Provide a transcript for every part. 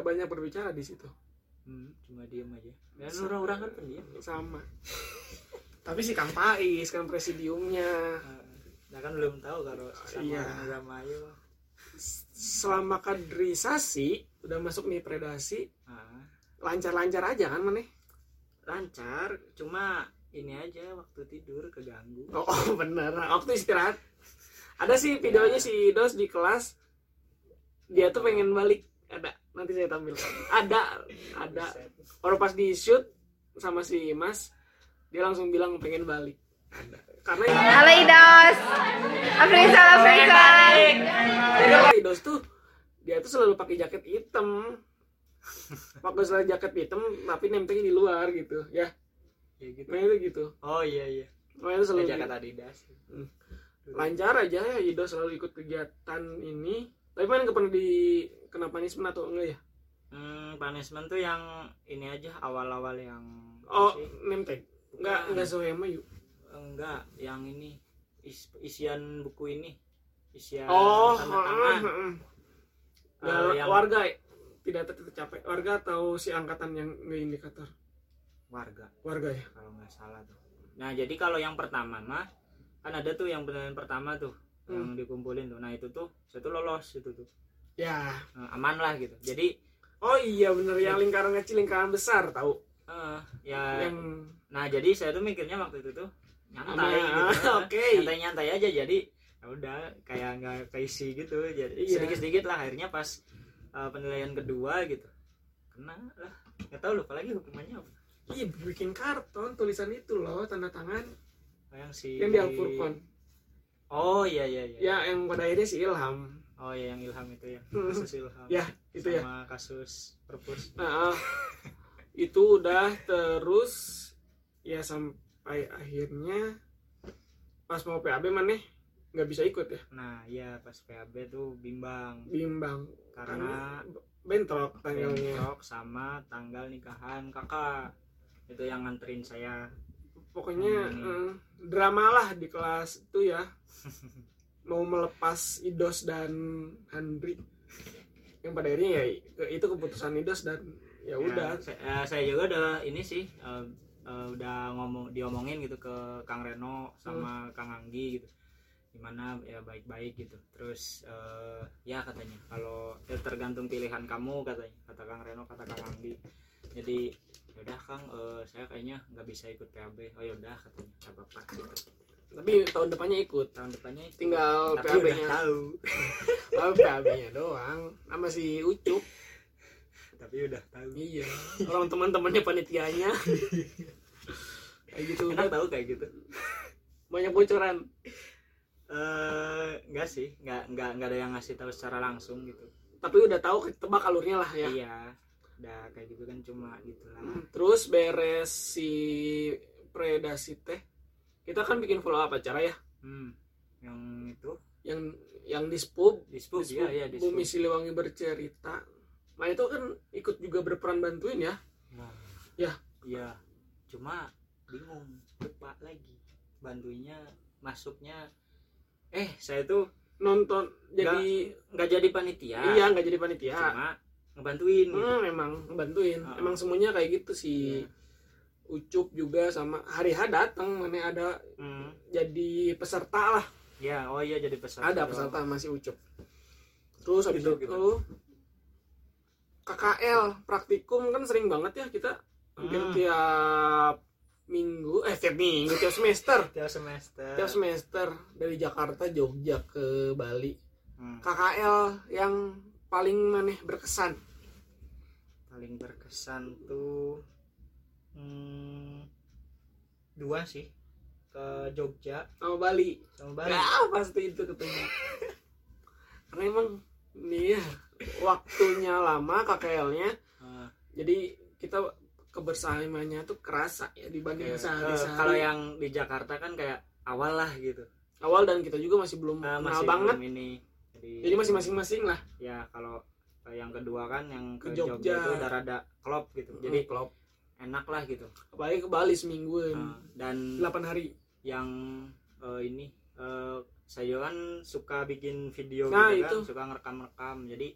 nggak banyak berbicara di situ. Hmm, cuma diem aja. Dan orang-orang kan pendiam. Sama. Tapi si Kang Pais kan presidiumnya. Nah kan belum tahu kalau sama Iya. ayo selama kaderisasi udah masuk nih predasi ah, lancar-lancar aja kan maneh? Lancar cuma ini aja waktu tidur keganggu. Oh, oh bener. Waktu istirahat. Ada sih videonya Ya. si Dos di kelas. Dia tuh pengen balik. Ada nanti saya tampilkan. Ada ada. Orang pas di shoot sama si Mas dia langsung bilang pengen balik. Ada. Karena Halo Idos. Afrizal Afrizal. Jadi Dos tuh dia tuh selalu pakai jaket hitam. Pakai selalu jaket hitam tapi nempelnya di luar gitu ya. Ya gitu. Nah itu gitu. Oh iya iya. Nah, itu selalu jaket Adidas. Lancar aja ya Ido selalu ikut kegiatan ini tapi mana nggak pernah di kena punishment atau enggak ya? Hmm, punishment tuh yang ini aja awal-awal yang oh nemtek enggak enggak. sohema yuk enggak yang ini is- isian buku ini. Isian oh tanda tangan. Ya, yang warga tidak tercapai. Warga atau si angkatan yang nggak indikator? Warga. Warga ya? Kalau nggak salah tuh. Nah jadi kalau yang pertama mah kan ada tuh yang penilaian pertama tuh yang dikumpulin tuh. Nah itu tuh saya tuh lolos itu tuh. Ya. Nah, aman lah gitu. Jadi oh iya bener. Yang lingkaran kecil lingkaran besar tahu? Eh, ya. Yang nah jadi saya tuh mikirnya waktu itu tuh nyantai Aman. gitu. Oke. nyantai nyantai aja jadi ya udah kayak nggak keisi gitu. Jadi Iya. sedikit sedikit lah akhirnya pas eh, penilaian kedua gitu. Kena lah. Nggak tahu lupa lagi hukumannya apa. Ih, bikin karton tulisan itu loh tanda tangan. Yang si yang di Al-Furqan oh iya iya iya ya yang pada akhirnya si Ilham. Oh iya yang ilham itu ya. Hmm. kasus ilham. Ya itu ya. Sama kasus perpus. Nah, itu udah terus ya sampai akhirnya pas mau PAB mana nggak bisa ikut ya? Nah iya pas PAB tuh bimbang. Bimbang. Karena bentrok tanggalnya. bentrok sama tanggal nikahan kakak. Itu yang nganterin saya pokoknya Hmm. eh, drama lah di kelas itu ya. Mau melepas Idos dan Handri yang pada akhirnya ya itu keputusan Idos dan ya udah. Ya, saya, eh, saya juga udah ini sih eh, eh, udah ngomong diomongin gitu ke Kang Reno sama Kang Anggi gitu. Gimana ya baik-baik gitu. Terus eh, ya katanya kalau ya tergantung pilihan kamu katanya kata Kang Reno kata Kang Anggi. Jadi yaudah Kang eh, saya kayaknya nggak bisa ikut PAB oh yaudah katanya. Nggak apa-apa. Tapi tahun depannya ikut. Tahun depannya itu tinggal tapi PAB udah nya tahu. Oh, PAB nya doang. Sama si Ucup. Tapi udah tahu. Iya. Orang teman-temannya panitianya. Kayak gitu. Enak udah tahu kayak gitu? Banyak bocoran. Eh enggak sih. Nggak nggak nggak ada yang ngasih tahu secara langsung gitu. Tapi udah tahu ketebak alurnya lah ya. Iya udah kayak gitu kan cuma gitulah terus beres si predasi teh kita kan bikin follow up acara ya. Hmm yang itu? Yang yang di spub di spub ya ya di Bumi Siliwangi bercerita. Nah itu kan ikut juga berperan bantuin ya. Nah, Ya. iya. Cuma bingung lupa lagi. Bantuinya masuknya. Eh saya tuh nonton jadi nggak jadi panitia. Iya nggak jadi panitia. Cuma ngebantuin gitu. hmm, memang ngebantuin Ah. emang semuanya kayak gitu si Iya. Ucup juga sama Hari H datang mana ada Hmm. jadi peserta lah ya oh iya jadi peserta ada peserta masih Ucup terus habis Gitu, itu gitu. KKL praktikum kan sering banget ya kita Hmm. tiap minggu eh tiap minggu tiap semester tiap semester tiap semester dari Jakarta Jogja ke Bali Hmm. KKL yang paling maneh berkesan paling berkesan tuh hmm, dua sih. Ke Jogja. Sama Bali. Sama Bali. Ya pasti itu ketemu. Karena emang nih ya waktunya lama KKL-nya Ah, jadi kita kebersamaannya tuh kerasa ya dibanding iya. sehari-sehari. Eh, kalau yang di Jakarta kan kayak awal lah gitu. Awal dan kita juga masih belum Ah, kenal masih banget. belum ini. Jadi, jadi masih masing-masing lah. Ya kalau yang kedua kan yang ke, Ke Jogja. Jogja. itu udah rada klop gitu jadi jadi klop enak lah gitu apalagi ke Bali seminggu Ah, dan 8 hari yang eh, ini eh, saya kan suka bikin video Nah, gitu kan itu. suka ngerekam-rekam jadi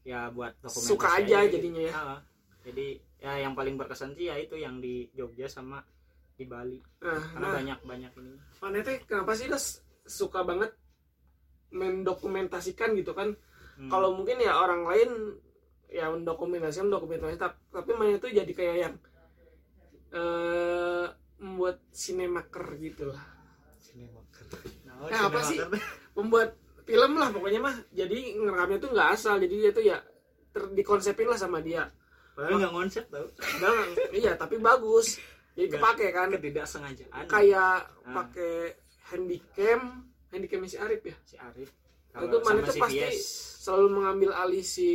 ya buat dokumentasi Suka aja gitu. jadinya ya. Ah, jadi ya yang paling berkesan sih ya itu yang di Jogja sama di Bali nah, karena nah banyak banyak ini mana teh kenapa sih das suka banget mendokumentasikan gitu kan Hmm. kalau mungkin ya orang lain ya mendokumentasikan dokumentasi tap- tapi mana itu jadi kayak yang eh membuat sinemaker gitu lah. Cinemaker. Nah, Nah, apa sih? Membuat film lah pokoknya mah. Jadi ngerekamnya tuh nggak asal. Jadi dia tuh ya ter dikonsepin lah sama dia. Padahal nggak konsep tau. Dan iya tapi bagus. Jadi kepake kan. ketidaksengajaan. Kayak Ah. pakai handycam. Handycam si Arif ya? Si Arif Itu sama tuh si pasti selalu mengambil alih si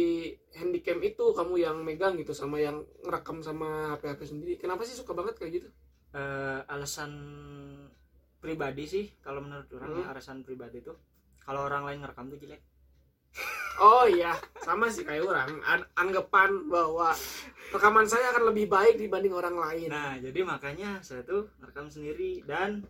handycam itu kamu yang megang gitu sama yang ngerekam sama HP HP sendiri. Kenapa sih suka banget kayak gitu? Eh, alasan pribadi sih kalau menurut orang ya, Hmm. alasan pribadi tuh. Kalau orang lain ngerekam tuh jelek. Oh iya sama sih kayak orang. An- anggapan bahwa rekaman saya akan lebih baik dibanding orang lain. Nah jadi makanya saya tuh ngerekam sendiri. Dan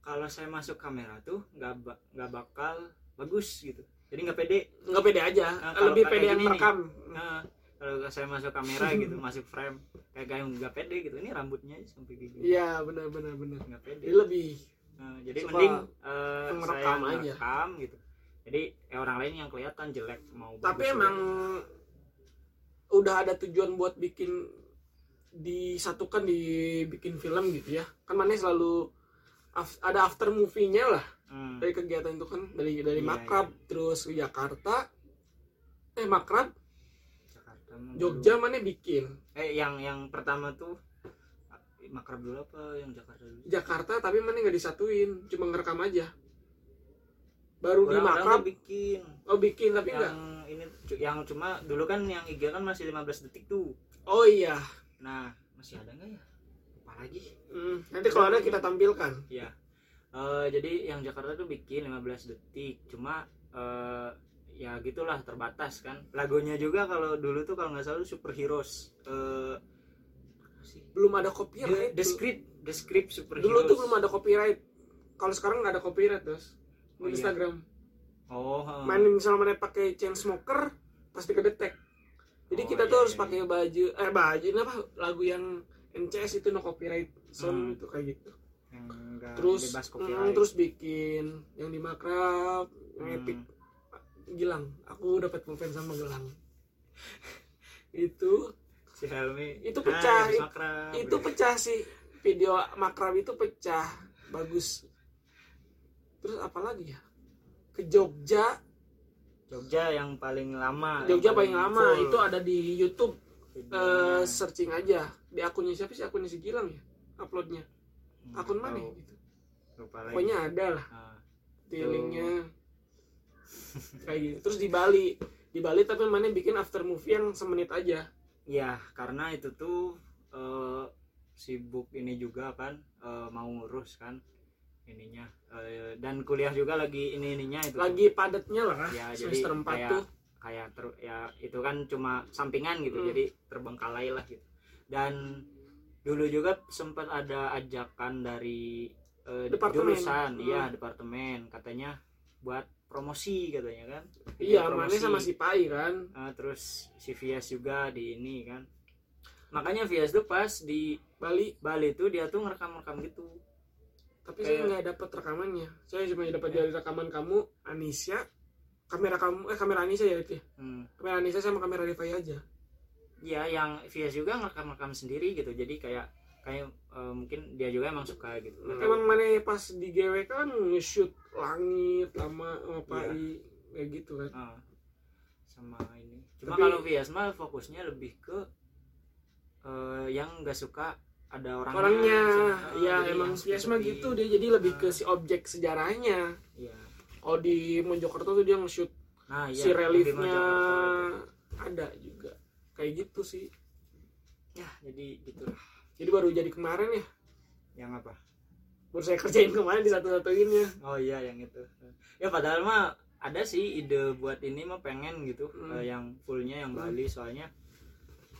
kalau saya masuk kamera tuh nggak nggak bakal bagus gitu. Jadi nggak pede. Nggak pede aja. Nah, kalau lebih pede yang merekam. Nah kalau saya masuk kamera gitu masuk frame kayak kayak nggak pede gitu. Ini rambutnya sampai gini. Iya benar benar benar. Nggak pede. Jadi lebih Nah, jadi Suka mending eh, yang saya aja. ngerekam gitu. Jadi ya orang lain yang kelihatan jelek mau tapi bagus emang jelek. udah ada tujuan buat bikin disatukan dibikin film gitu ya. Kan mana selalu af- ada after movie-nya lah Hmm. dari kegiatan itu kan dari dari Iya, Makrab terus ke Jakarta eh Makrab. Jakarta Jogja dulu. mana bikin? Eh yang yang pertama tuh makrab dulu apa yang Jakarta dulu? Jakarta tapi mana nggak disatuin cuma ngerekam aja. Baru di Orang-orang Makrab. bikin. Oh bikin tapi yang enggak ini yang cuma dulu kan yang IG kan masih 15 detik tuh. Oh iya. Nah masih ada nggak ya? Lupa lagi? Hmm, nanti kalau ada kita tampilkan. Ya Eh, jadi yang Jakarta tuh bikin 15 detik cuma eh, ya gitulah terbatas kan. Lagunya juga kalau dulu tuh kalau nggak salah superheroes sih belum ada the, copyright the script the script superheroes. Dulu tuh belum ada copyright. Kalau sekarang nggak ada copyright terus di Oh, iya. Instagram. Oh eh. main misalnya mana pakai chain smoker pasti kedetek. Jadi Oh, kita iya, tuh harus iya, pakai baju eh baju ini apa? Lagu yang NCS itu no copyright song Hmm. itu kayak gitu yang terus bebas mm, terus bikin yang di Makrab yang Hmm. epic. Gilang aku dapat pulpen sama Gilang itu si Helmi. Itu Hai, pecah, it- makrab. itu pecah sih video Makrab itu pecah. Bagus. Terus apa lagi ya? Ke Jogja. Jogja yang paling lama Jogja yang paling lama. full. Itu ada di YouTube. Videonya. searching aja. Di akunnya siapa sih? Akunnya si Gilang ya? Uploadnya akun mana gitu lupa lagi. Pokoknya ada lah. Ah, di linknya kayak gitu. Terus di Bali. Di Bali tapi mana bikin after movie yang semenit aja. Ya karena itu tuh eh, sibuk ini juga kan eh, mau ngurus kan ininya. Eh, dan kuliah juga lagi ini ininya itu. Tuh. lagi padatnya lah Ya, jadi semester 4 kayak- tuh. kayak ter, ya itu kan cuma sampingan gitu Hmm. jadi terbengkalai lah gitu. Dan dulu juga sempat ada ajakan dari eh, Departemen. jurusan Hmm. iya departemen katanya buat promosi katanya kan iya Promosi. mana sama si Pai kan Ah, terus si Vias juga di ini kan makanya Vias tuh pas di Bali Bali tuh dia tuh ngerekam-rekam gitu tapi saya Kayak- nggak dapat rekamannya saya cuma dapat Ya. dari rekaman kamu Anisya kamera kamu eh kamera Anisya ya itu ya? hmm. kamera Anisya sama kamera Rifai aja ya yang Vias juga ngerekam-rekam sendiri gitu. Jadi kayak kayak eh, mungkin dia juga emang suka gitu. Tahu. emang mana pas di GW kan nge-shoot langit lama sama Iya. Pai kayak gitu kan. Ah, sama ini. Cuma Tapi- kalau Vias mah fokusnya lebih ke eh, yang nggak suka ada orangnya orangnya. Ah, ya emang Vias mah gitu dia. Jadi lebih ke Ah. si objek sejarahnya. Iya. kalau di Mojokerto tuh dia nge-shoot nah iya si reliefnya ada juga kayak gitu sih. Ya jadi gitu jadi baru jadi kemarin ya? Yang apa? Baru saya kerjain kemarin di satu-satuinnya. Oh iya yang itu. Ya padahal mah ada sih ide buat ini mah pengen gitu Hmm. eh, yang fullnya yang Hmm. Bali. Soalnya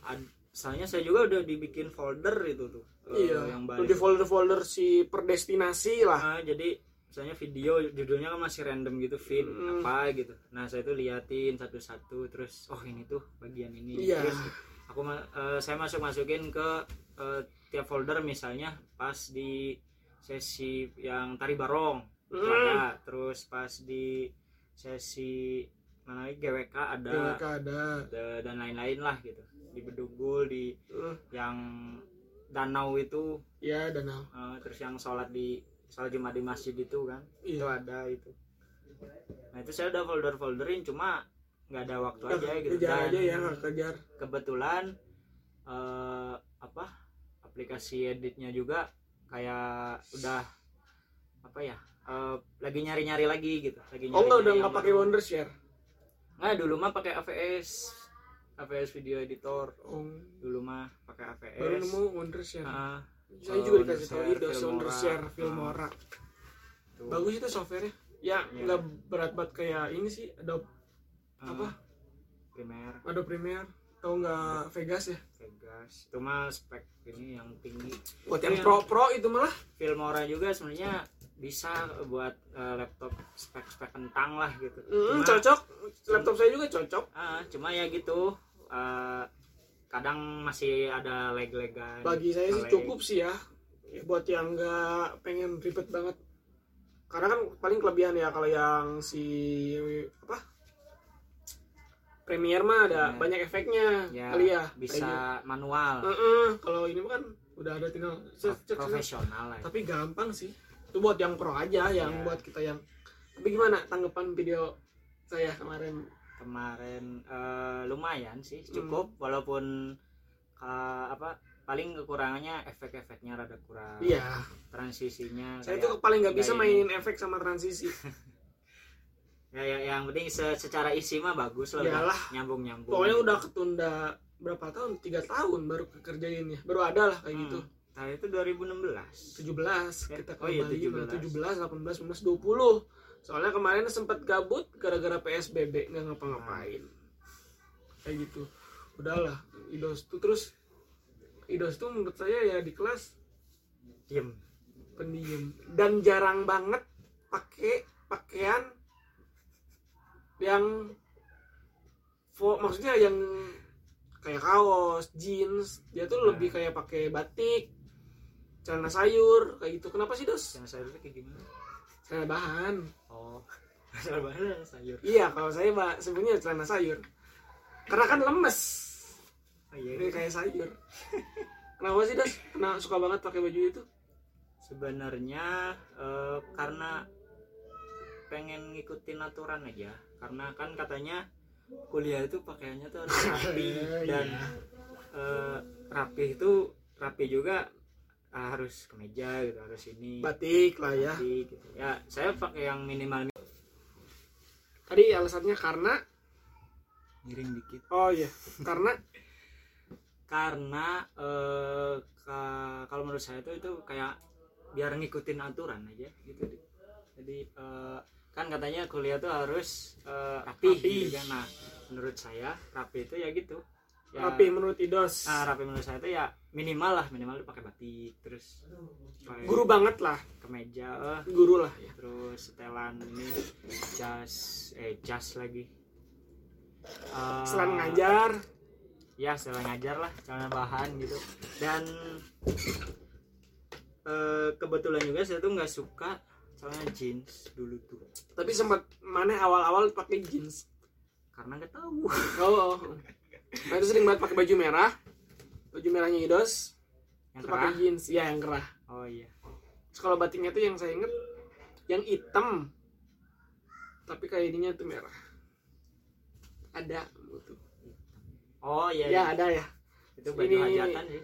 ad- soalnya saya juga udah dibikin folder itu tuh eh, iya yang Tuh Bali. di folder-folder si perdestinasi lah. Ah, jadi misalnya video judulnya kan masih random gitu feed Mm. apa gitu nah saya tuh liatin satu-satu terus oh ini tuh bagian ini Iya. terus aku eh, saya masuk masukin ke eh, tiap folder misalnya pas di sesi yang tari barong Mm. ada terus pas di sesi mana lagi GWK ada GWK ada da- dan lain-lain lah gitu di Bedugul di Mm. yang danau itu ya danau eh, terus yang sholat di sholat jumat di masjid itu kan? Itu iya. ada itu. Nah itu saya udah folder folderin cuma nggak ada waktu aja gitu. kejar Dan aja ya kejar. kebetulan eh, apa aplikasi editnya juga kayak udah apa ya eh, lagi nyari nyari lagi gitu lagi oh nggak udah yang nggak pakai. Wondershare nggak dulu mah pakai AVS AVS video editor. Oh. Dulu mah pakai AVS baru nemu Wondershare Ah, saya juga dikasih tahu Wondershare, itu Filmora. Wondershare Ah. Filmora tuh. bagus itu softwarenya ya Iya. nggak berat banget kayak ini sih Adobe Ah, apa? Premiere Adobe Premiere atau nggak Vegas ya Vegas itu mah spek ini yang tinggi buat yang Iya. pro pro itu malah Filmora juga sebenarnya bisa buat eh, laptop spek-spek kentang lah gitu Hmm, Cuma- cocok laptop saya juga cocok ah, cuma ya gitu eh, kadang masih ada lag-lagan. Bagi saya sih cukup sih ya. Ya, buat yang nggak pengen ribet banget. Karena kan paling kelebihan ya kalau yang si apa? Premiere mah ada Premiere. banyak efeknya ya kali ya bisa manual. Heeh, kalau ini kan udah ada tinggal profesional lah tapi gampang sih. Itu buat yang pro aja yang Iya. buat kita yang tapi gimana tanggapan video saya kemarin kemarin eh, lumayan sih Hmm. cukup. Walaupun eh, apa paling kekurangannya efek-efeknya rada kurang. Iya. Transisinya saya tuh paling nggak bisa mainin efek sama transisi. Ya, ya yang penting se- secara isi mah bagus lah Iyalah. nyambung nyambung pokoknya udah ketunda berapa tahun? Tiga tahun baru kerjainnya baru ada lah kayak Hmm. gitu. Nah itu 2016 17 Ya, kita ke oh iya, Bali 17. 17 18 19 20 soalnya kemarin sempat gabut gara-gara PSBB nggak ngapa-ngapain. Kayak gitu. Udahlah idos tuh terus idos tuh menurut saya ya di kelas diem pendiam dan jarang banget pakai pakaian yang maksudnya yang kayak kaos jeans. Dia tuh Nah. lebih kayak pakai batik celana sayur kayak gitu. Kenapa sih dos? Yang sayur kayak gimana? Celana bahan oh. Bahan sayur. Iya kalau saya mbak sebenarnya celana sayur. Karena kan lemes. Oh, iya ini kayak sayur. Kenapa sih dos kenapa suka banget pakai baju itu. Sebenarnya eh, karena pengen ngikutin aturan aja. Karena kan katanya kuliah itu pakaiannya tuh harus rapi. Iya. dan eh, rapi itu rapi juga ah, harus kemeja gitu harus ini. Batik lah ya. Batik, gitu. ya saya pakai yang minimal. Tadi alasannya karena? Miring dikit. Oh iya. Karena? Karena eh, ka- kalau menurut saya itu itu kayak biar ngikutin aturan aja gitu jadi eh, kan katanya kuliah tuh harus eh, rapi, Rapi. gitu kan. Nah menurut saya rapi itu ya gitu ya, rapi menurut idos. Nah rapi menurut saya itu ya minimal lah minimal pakai batik terus pakai guru banget lah. kemeja eh, guru lah ya. Terus setelan ini jas eh jas lagi. Eh, selain ngajar. Ya setelah ngajar lah celana bahan gitu. Dan eh, kebetulan juga saya tuh nggak suka celana jeans dulu tuh. Tapi sempat mana awal-awal pakai jeans? Karena nggak tahu. Oh, oh. nah itu sering banget pakai baju merah. Baju merahnya idos. Yang pakai jeans. Ya yang kerah. Oh iya. Terus kalau batiknya tuh yang saya inget yang hitam. Tapi kayak ininya tuh merah. Ada tuh oh iya, ya iya. ada ya. Itu baju hajatan sih.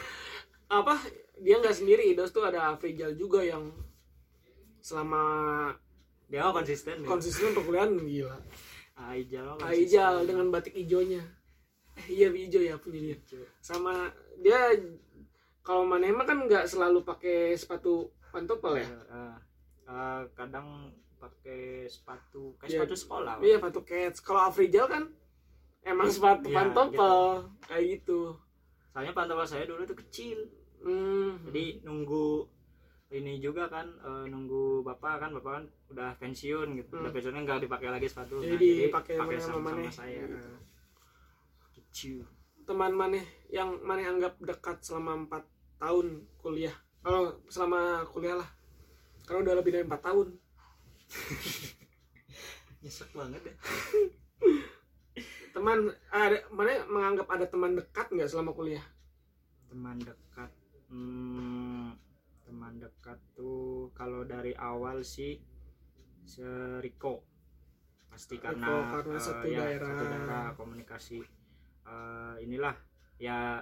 Apa? Dia nggak sendiri. Idos tuh ada Afrijal juga yang selama dia mah konsisten ya. konsisten perkuliahan gila Aijal Aijal dengan batik hijaunya eh, iya hijau ya punya dia. Sama dia kalau mana emang kan nggak selalu pakai sepatu pantopel ya? Eh, eh, kadang pakai sepatu kayak Iya. sepatu sekolah. Iya sepatu cats. Kalau Afrijal kan emang sepatu Iya, pantopel kayak gitu. Soalnya pantofel saya dulu tuh kecil. Hmm. jadi nunggu ini juga kan eh, nunggu bapak kan bapak kan udah pensiun gitu. Hmm. udah pensiunnya nggak dipakai lagi sepatu. Jadi Nah, dipakai pakai sama sama, maneh. saya. Hmm. gitu. Teman maneh yang maneh anggap dekat selama empat tahun kuliah. Kalau selama kuliah lah. Karena udah lebih dari empat tahun. Nyesek banget ya. Teman ada mana menganggap ada teman dekat nggak selama kuliah? Teman dekat hmm, teman dekat tuh kalau dari awal sih seriko pasti Riko, karena karena eh, satu ya, daerah. satu daerah komunikasi Eh, inilah ya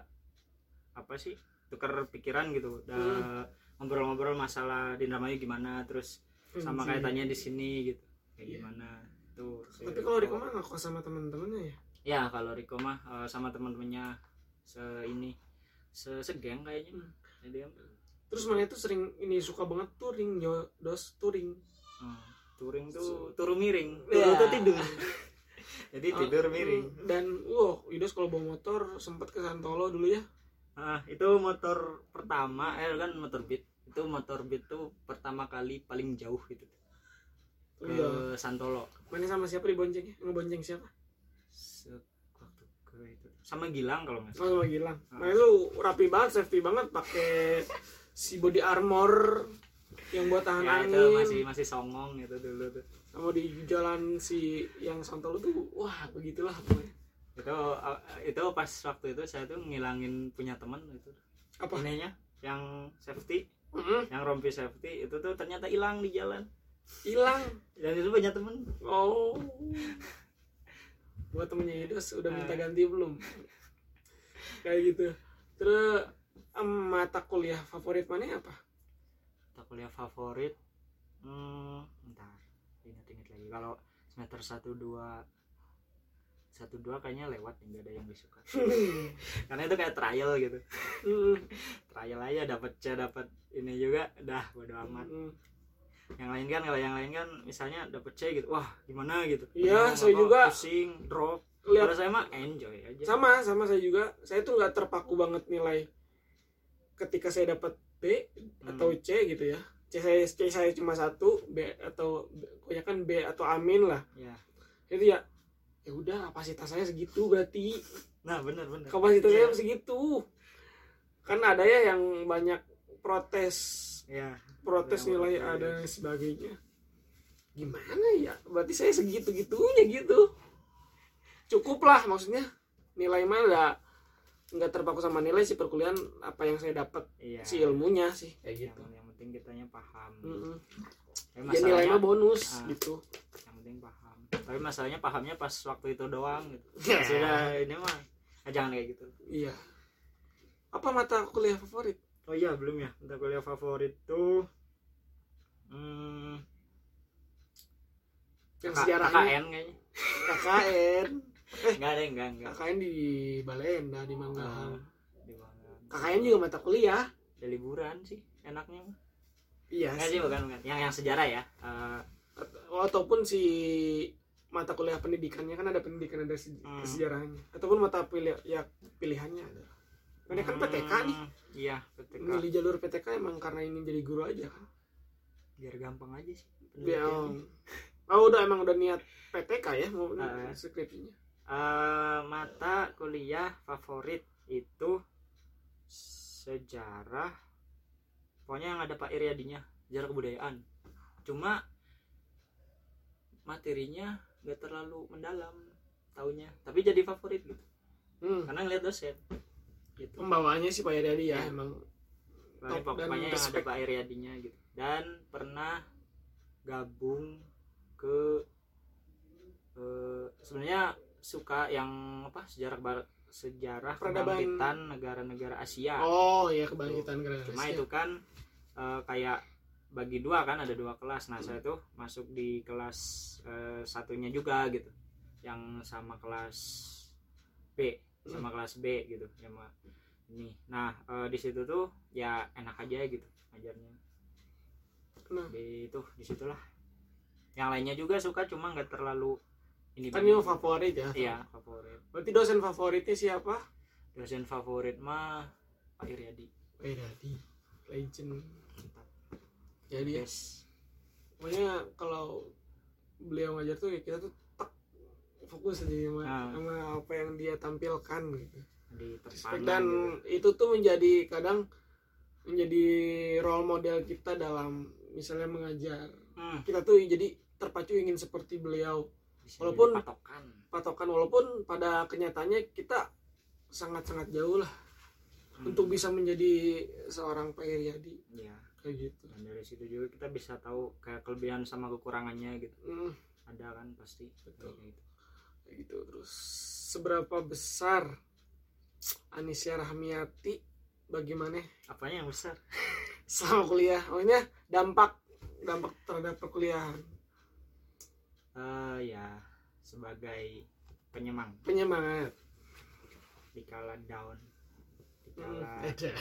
apa sih tukar pikiran gitu Hmm. ngobrol-ngobrol masalah di namanya gimana terus sama Anjing. kaitannya di sini gitu kayak Iya. gimana tuh tapi kalau Riko mah ngaku sama teman-temannya ya ya kalau Riko mah eh, sama teman-temannya se ini se segeng kayaknya Hmm. Terus mana itu sering ini suka banget touring yo dos touring hmm, touring tuh turu miring. Ya. turu tuh tidur. Jadi tidur Ah, miring. mm, dan wow Idos kalau bawa motor sempat ke Santolo dulu ya. Ah itu motor pertama eh kan motor beat. Itu motor beat tuh pertama kali paling jauh gitu. Ke iya. Santolo. Mana sama siapa dibonceng ngebonceng siapa? Se- waktu ke itu. Sama Gilang kalau nggak oh salah. Sama Gilang. Ah. mana itu rapi banget safety banget pakai si body armor yang buat tahan ya itu angin. masih masih songong itu dulu tuh. Sama di jalan si yang Santolo tuh wah begitulah pokoknya. Itu uh, itu pas waktu itu saya tuh ngilangin punya teman itu. Apa? Ininya yang safety Mm-mm, yang rompi safety itu tuh ternyata hilang di jalan. Hilang? Dan itu punya temen. Oh. Buat temennya Idos udah minta Ah. ganti belum? Kayak gitu. Terus mata kuliah favorit mana apa? Mata kuliah favorit hmm bentar ingat-ingat lagi. Kalau semester satu dua satu dua kayaknya lewat nggak ada yang disuka. Karena itu kayak trial gitu. Mm, trial aja dapat C dapat ini juga dah bodo amat. Mm. yang lain kan kalau yang lain kan misalnya dapat C gitu wah gimana gitu. Iya, saya juga. pusing drop. Lihat. Kalau saya mah enjoy aja. Sama sama saya juga. Saya tuh nggak terpaku banget nilai ketika saya dapat B atau Hmm. C gitu ya. C saya C saya cuma satu B atau pokoknya kan B atau Amin lah. Ya. Itu ya ya udah kapasitas saya segitu berarti. Nah benar benar. Kapasitas Iya. saya segitu. Kan ada ya yang banyak protes ya. protes nilai ada dan sebagainya. Gimana ya? Berarti saya segitu gitunya gitu. Cukup lah maksudnya. Nilai mah nggak terpaku sama nilai sih perkuliahan apa yang saya dapat iya. si ilmunya sih kayak yang, gitu. yang penting kitanya paham. Mm-mm. Tapi ya nilai masalahnya mah bonus Ah. gitu. yang penting paham. Tapi masalahnya pahamnya pas waktu itu doang gitu. Ya. sudah ini mah ah, jangan kayak gitu. Iya. Apa mata kuliah favorit? Oh iya belum ya. Mata kuliah favorit tuh hmm, yang sejarahnya. KKN kayaknya. KKN enggak ada enggak enggak KKN di Balenda di Manggahan di mana KKN juga mata kuliah. Ada liburan sih enaknya. Iya enggak sih bukan bukan. Yang yang sejarah ya Eh, At- ataupun si mata kuliah pendidikannya kan ada pendidikan ada se- Hmm. sejarahnya ataupun mata pilih ya pilihannya ada. Ini kan PTK nih. Hmm, iya PTK milih jalur PTK emang karena ini jadi guru aja kan? Biar gampang aja sih ya penelitiannya. oh udah emang udah niat PTK ya mau Ah. skripsinya Eh, mata kuliah favorit itu sejarah pokoknya yang ada Pak Iriadinya sejarah kebudayaan cuma materinya nggak terlalu mendalam taunya tapi jadi favorit gitu hmm. karena ngeliat dosen gitu pembawaannya sih Pak Yadi ya Ya. emang Pokoknya, top dan pokoknya yang ada. Pak Iriadinya gitu dan pernah gabung ke eh, sebenarnya suka yang apa sejarah bar- sejarah Peradaban- kebangkitan negara-negara Asia. Oh ya kebangkitan keren cuma itu kan eh, kayak bagi dua kan ada dua kelas. Nah saya tuh masuk di kelas eh, satunya juga gitu. Yang sama kelas B sama kelas B gitu sama ini. Nah eh, di situ tuh ya enak aja gitu ngajarnya. Nah. Di itu di situlah yang lainnya juga suka cuma nggak terlalu ini kan ini favorit ya. Iya favorit. Berarti dosen favoritnya siapa? Dosen favorit mah Pak Iriadi Pak Yadi legend. Jadi ya, yes pokoknya kalau beliau ngajar tuh ya kita tuh tak fokus aja sama, Ah. sama apa yang dia tampilkan gitu. Di dan gitu. itu tuh menjadi kadang menjadi role model kita dalam misalnya mengajar. Hmm, kita tuh jadi terpacu ingin seperti beliau bisa Walaupun- patokan patokan walaupun pada kenyataannya kita sangat-sangat jauh lah Hmm, untuk bisa menjadi seorang Pak Iriadi ya kayak gitu. Dan dari situ juga kita bisa tahu kayak kelebihan sama kekurangannya gitu. Hmm, ada kan pasti. Betul. Kayak gitu. kayak gitu. Terus seberapa besar Anisya Rahmiati? Bagaimana? Apanya yang besar? Selama kuliah. Maksudnya dampak dampak terhadap perkuliahan Eh, ya sebagai penyemang. Penyemangat. Di kala down. Di Hmm, kala ada.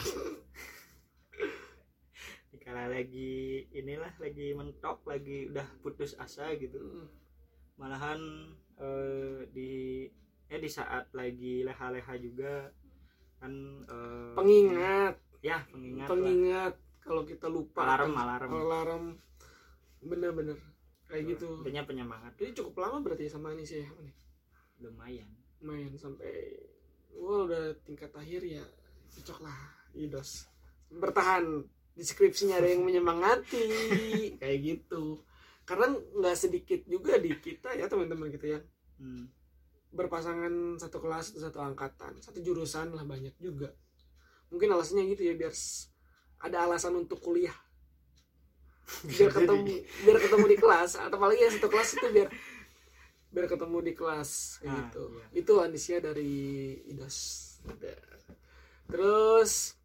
di kala lagi inilah lagi mentok lagi udah putus asa gitu. Hmm, malahan eh, di eh di saat lagi leha-leha juga kan eh, pengingat. Ya pengingat pengingat. Kalau kita lupa alarm kan. alarm. alarm. Bener-bener kayak gitu. Intinya penyemangat. Jadi cukup lama berarti sama Anisya ya Nih, lumayan. Main sampai wah udah tingkat akhir ya cocok lah idos. Bertahan deskripsinya ada yang menyemangati. Kayak gitu. Karena nggak sedikit juga di kita ya teman-teman kita yang hmm. berpasangan satu kelas atau satu angkatan satu jurusan lah banyak juga. Mungkin alasannya gitu ya biar ada alasan untuk kuliah biar ketemu biar ketemu di kelas atau apalagi yang satu kelas itu biar biar ketemu di kelas kayak Ah, gitu. iya. itu Anisya dari Udah. terus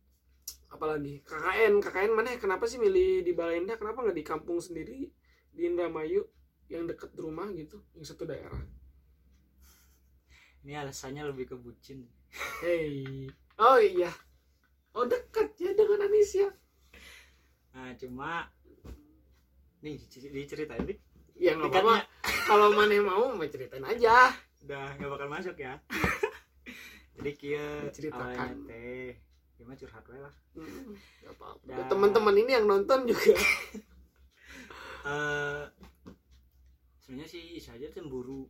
apalagi? KKN KKN mana ya? kenapa sih milih di Balenda? Kenapa nggak di kampung sendiri? Di Indramayu yang deket rumah gitu yang satu daerah. Ini alasannya lebih ke bucin. Hey, oh iya, oh dekat ya dengan Anisya. nah cuma nih dic- diceritain nih Ya nggak apa-apa. Kalau mana mau, mau ceritain aja. udah nggak bakal masuk ya jadi kia Diceritakan. awalnya teh gimana curhat we lah Hmm. Ya. Dan Teman-teman ini yang nonton juga. eh sebenarnya sih saja cemburu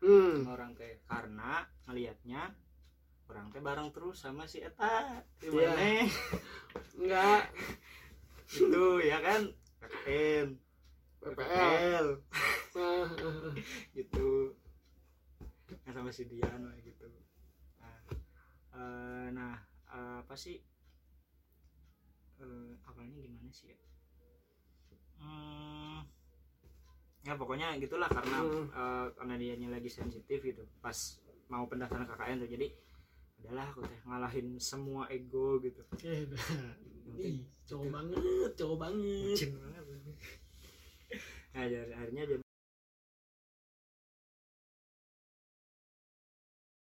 Hmm, orang teh karena ngelihatnya orang teh bareng terus sama si Eta gimana nggak. gitu ya kan PKN PPL. PPL gitu. Nah, sama si Dian lah gitu. Nah, eh, nah eh, apa sih? Eh, awalnya gimana sih ya? Hmm, ya pokoknya gitulah karena Hmm. eh, karena dianya lagi sensitif gitu. Pas mau pendaftaran KKN tuh. Jadi adalah aku teh ngalahin semua ego gitu. Eh, cowok banget, cowok banget. nah jadi akhirnya jadi